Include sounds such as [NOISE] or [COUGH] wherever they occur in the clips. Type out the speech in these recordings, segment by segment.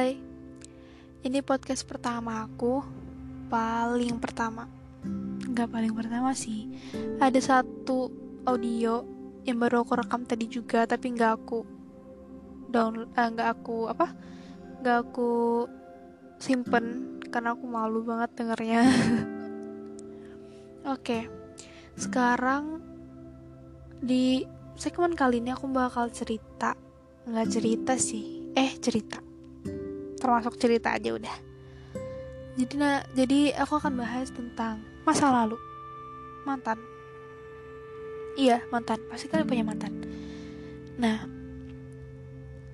Hai, ini podcast pertama aku, paling pertama. Gak paling pertama sih, ada satu audio yang baru aku rekam tadi juga, tapi gak aku download, eh, aku apa? Gak aku simpen karena aku malu banget dengernya. [LAUGHS] Oke, sekarang di segmen kali ini aku bakal cerita, nggak cerita sih, eh cerita termasuk cerita aja udah. Jadi nah jadi aku akan bahas tentang masa lalu. Mantan. Iya mantan. Pasti kalian punya mantan. Nah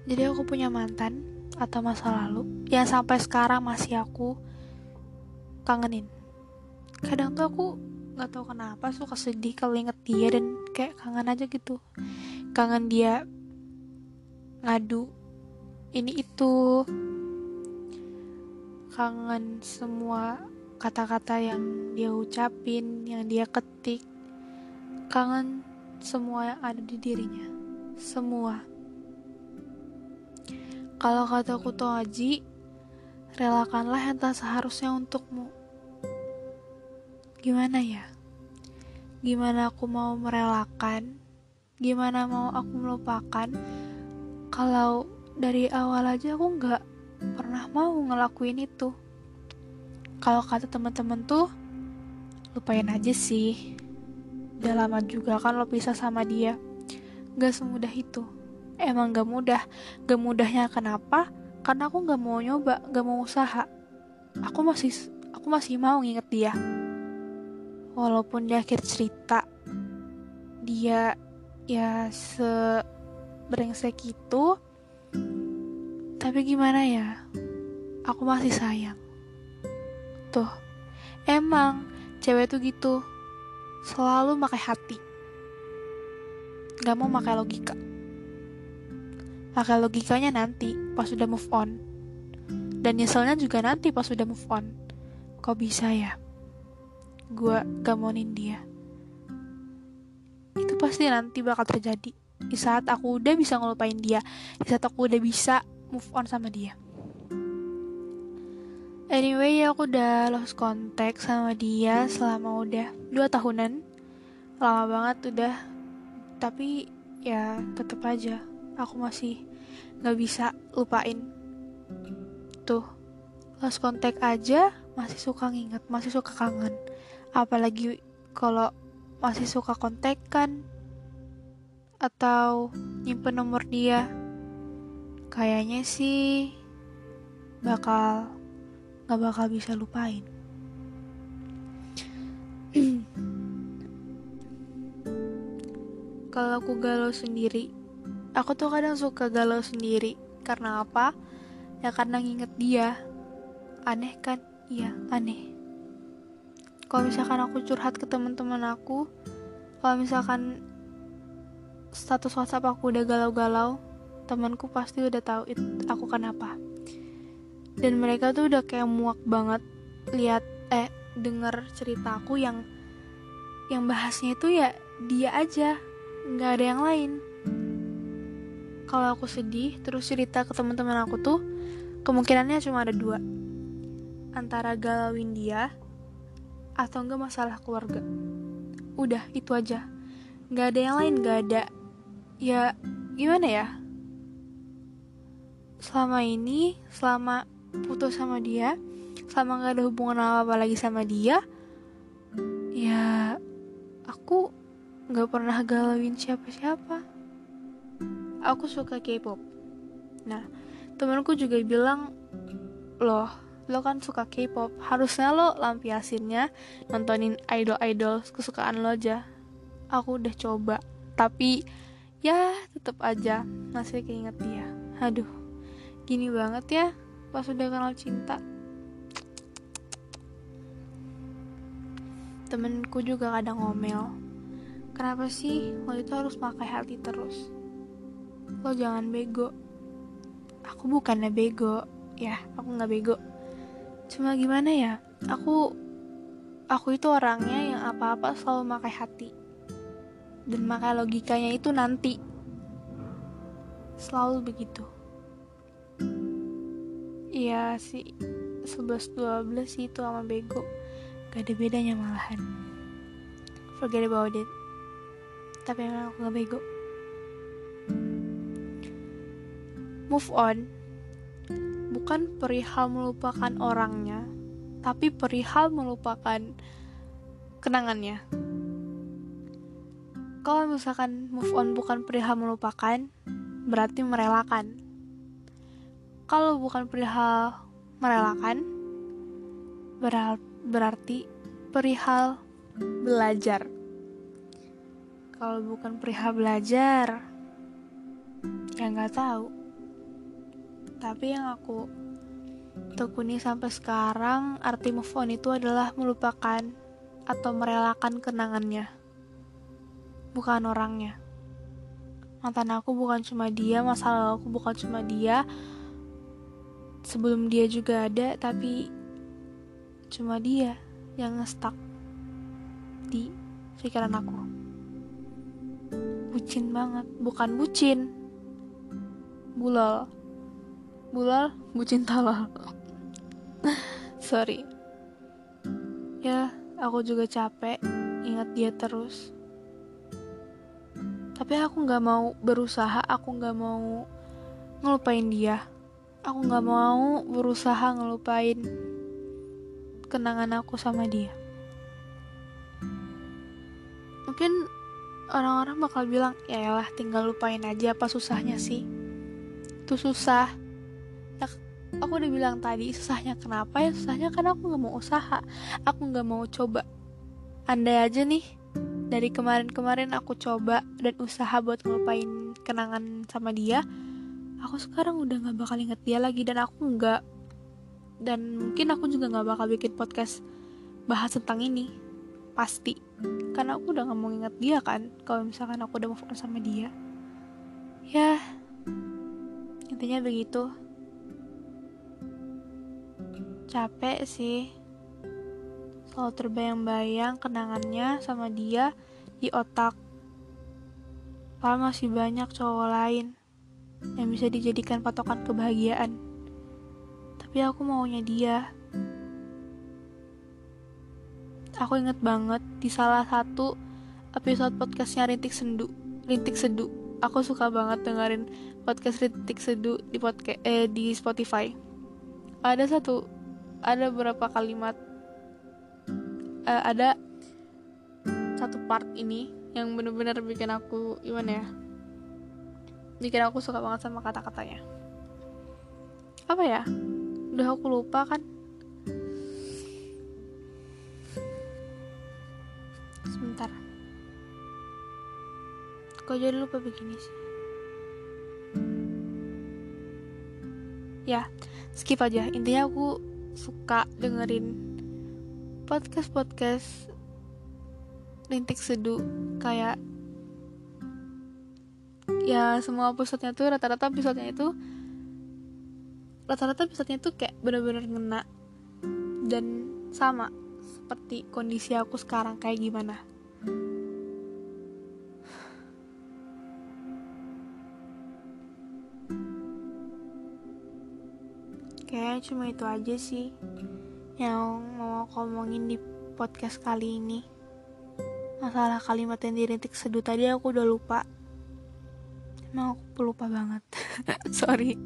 jadi aku punya mantan atau masa lalu yang sampai sekarang masih aku kangenin. Kadang tuh aku nggak tahu kenapa suka sedih kalau inget dia dan kayak kangen aja gitu. Kangen dia ngadu ini itu kangen semua kata-kata yang dia ucapin, yang dia ketik. Kangen semua yang ada di dirinya. Semua. Kalau kata Kuto Haji, relakanlah yang tak seharusnya untukmu. Gimana ya? Gimana aku mau merelakan? Gimana mau aku melupakan? Kalau dari awal aja aku nggak pernah mau ngelakuin itu. Kalau kata teman-teman tuh, lupain aja sih. Udah lama juga kan lo pisah sama dia. Gak semudah itu. Emang gak mudah. Gak mudahnya kenapa? Karena aku gak mau nyoba, gak mau usaha. Aku masih aku masih mau nginget dia. Walaupun di akhir cerita dia ya se brengsek itu tapi gimana ya? Aku masih sayang. Tuh, emang cewek tuh gitu. Selalu pakai hati. Gak mau pakai logika. Pakai logikanya nanti pas sudah move on. Dan nyeselnya juga nanti pas sudah move on. Kok bisa ya? Gue gamonin dia. Itu pasti nanti bakal terjadi. Di saat aku udah bisa ngelupain dia. Di saat aku udah bisa move on sama dia. Anyway aku udah lost contact sama dia selama udah dua tahunan. Lama banget udah. Tapi ya tetep aja. Aku masih nggak bisa lupain. Tuh lost contact aja masih suka nginget masih suka kangen. Apalagi kalau masih suka kontak kan atau nyimpen nomor dia kayaknya sih bakal gak bakal bisa lupain. [CLEARS THROAT] Kalau aku galau sendiri, aku tuh kadang suka galau sendiri. Karena apa? Ya karena nginget dia. Aneh kan? Iya, aneh. Kalau misalkan aku curhat ke teman-teman aku, kalau misalkan status WhatsApp aku udah galau-galau, temanku pasti udah tahu it, aku kenapa. Dan mereka tuh udah kayak muak banget lihat eh denger cerita aku yang yang bahasnya itu ya dia aja nggak ada yang lain. Kalau aku sedih terus cerita ke teman-teman aku tuh kemungkinannya cuma ada dua. Antara galauin dia atau enggak masalah keluarga. Udah itu aja. Nggak ada yang lain nggak ada ya gimana ya selama ini selama putus sama dia selama gak ada hubungan apa-apa lagi sama dia ya aku gak pernah galauin siapa-siapa. Aku suka K-pop. Nah temanku juga bilang loh lo kan suka K-pop. Harusnya lo lampiasinnya nontonin idol-idol kesukaan lo aja. Aku udah coba tapi ya tetap aja masih keinget dia. Aduh gini banget ya pas udah kenal cinta. Temenku juga kadang ngomel kenapa sih lo itu harus pakai hati terus? Lo jangan bego. Aku bukannya bego ya aku nggak bego. Cuma gimana ya aku aku itu orangnya yang apa-apa selalu pakai hati. Dan pakai logikanya itu nanti. Selalu begitu iya sih 11-12 sih itu sama bego. Gak ada bedanya malahan. Forget about it. Tapi emang aku gak bego. Move on. Bukan perihal melupakan orangnya tapi perihal melupakan kenangannya. Kalau misalkan move on bukan perihal melupakan berarti merelakan kalau bukan perihal merelakan berarti perihal belajar. Kalau bukan perihal belajar, ya nggak tahu. Tapi yang aku tekuni sampai sekarang, arti move on itu adalah melupakan atau merelakan kenangannya, bukan orangnya. Mantan aku bukan cuma dia, masa lalu aku bukan cuma dia, sebelum dia juga ada tapi cuma dia yang ngestak di pikiran aku. Bucin banget. Bukan bucin. Bulal bulal bucin talal [LAUGHS] sorry. Ya aku juga capek ingat dia terus. Tapi aku nggak mau berusaha aku nggak mau ngelupain dia aku gak mau berusaha ngelupain kenangan aku sama dia. Mungkin orang-orang bakal bilang, ya lah tinggal lupain aja apa susahnya sih. Itu susah. Ya, aku udah bilang tadi susahnya kenapa ya susahnya karena aku gak mau usaha. Aku gak mau coba. Andai aja nih dari kemarin-kemarin aku coba dan usaha buat ngelupain kenangan sama dia, aku sekarang udah gak bakal inget dia lagi dan aku nggak dan mungkin aku juga nggak bakal bikin podcast bahas tentang ini. Pasti. Karena aku udah gak mau inget dia kan kalau misalkan aku udah move on sama dia. Ya intinya begitu. Capek sih. Selalu terbayang-bayang kenangannya sama dia di otak. Padahal masih banyak cowok lain yang bisa dijadikan patokan kebahagiaan. Tapi aku maunya dia. Aku inget banget di salah satu episode podcastnya Rintik Sendu, Rintik Sedu. Aku suka banget dengerin podcast Rintik Sedu di podcast eh, di Spotify. Ada satu, ada beberapa kalimat, uh, ada satu part ini yang bener-bener bikin aku gimana ya bikin aku suka banget sama kata-katanya. Apa ya? Udah aku lupa kan. Sebentar. Kok jadi lupa begini sih? Ya skip aja. Intinya aku suka dengerin podcast podcast rintik seduh. Kayak ya semua episodenya tuh rata-rata episodenya itu rata-rata episodenya tuh kayak bener-bener ngena dan sama seperti kondisi aku sekarang kayak gimana Kayaknya cuma itu aja sih yang mau aku di podcast kali ini. Masalah kalimat yang dirintik seduh tadi aku udah lupa emang aku lupa banget. [LAUGHS] Sorry.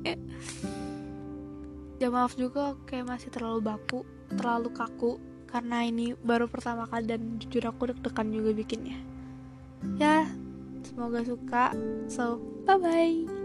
Ya maaf juga kayak masih terlalu baku terlalu kaku. Karena ini baru pertama kali dan jujur aku deg-degan juga bikinnya. Ya semoga suka. So bye bye